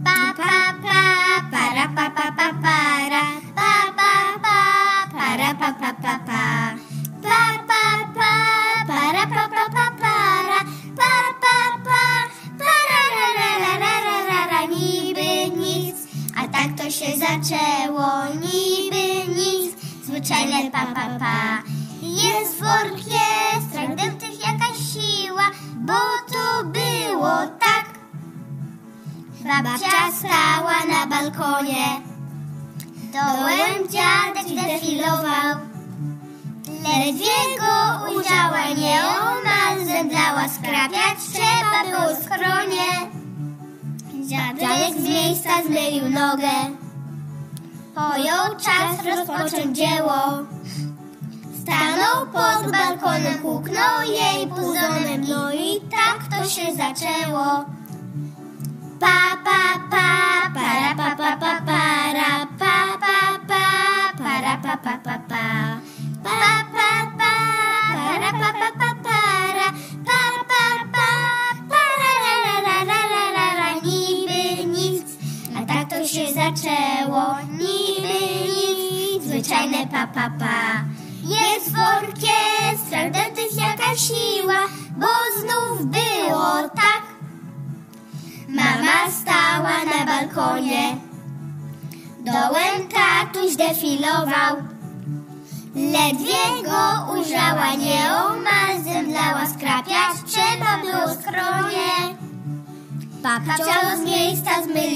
Pa, pa, pa, para, pa, pa, pa, para. Pa, pa, pa, para, pa, pa, pa, pa. Pa, pa, pa, para, pa, pa, pa, para. Pa, pa, pa, para, ra, ra, ra, ra, ra, ra, ra, niby nic. A tak to się zaczęło, niby nic. Zwyczajne pa, pa, pa. Jest w orkiestrach Babcia stała na balkonie, dołem dziadek defilował. Ledwie go ujrzała, nieomal zemdlała, skrapiać trzeba było w skronie. Dziadek z miejsca zmylił nogę, pojął czas rozpocząć dzieło. Stanął pod balkonem, huknął jej puzonem, no i tak to się zaczęło. Zaczęło, niby nic, zwyczajne pa, pa, pa. Jest w orkiestrach jakaś siła, bo znów było tak. Mama stała na balkonie, dołem tatuś defilował. Ledwie go ujrzała, nieomal zemdlała, skrapiać trzeba było skronie. Papcio z miejsca nogę,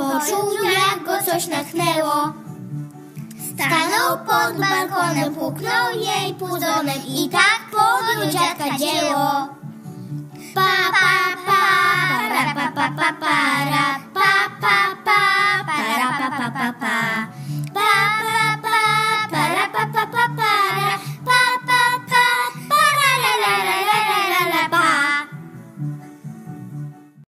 Poczuł, jak go coś natchnęło. Stanął pod balkonem, puknął jej puzonem i tak podjął dziadka dzieło. Pa, pa, pa, pa, pa, pa, pa, pa.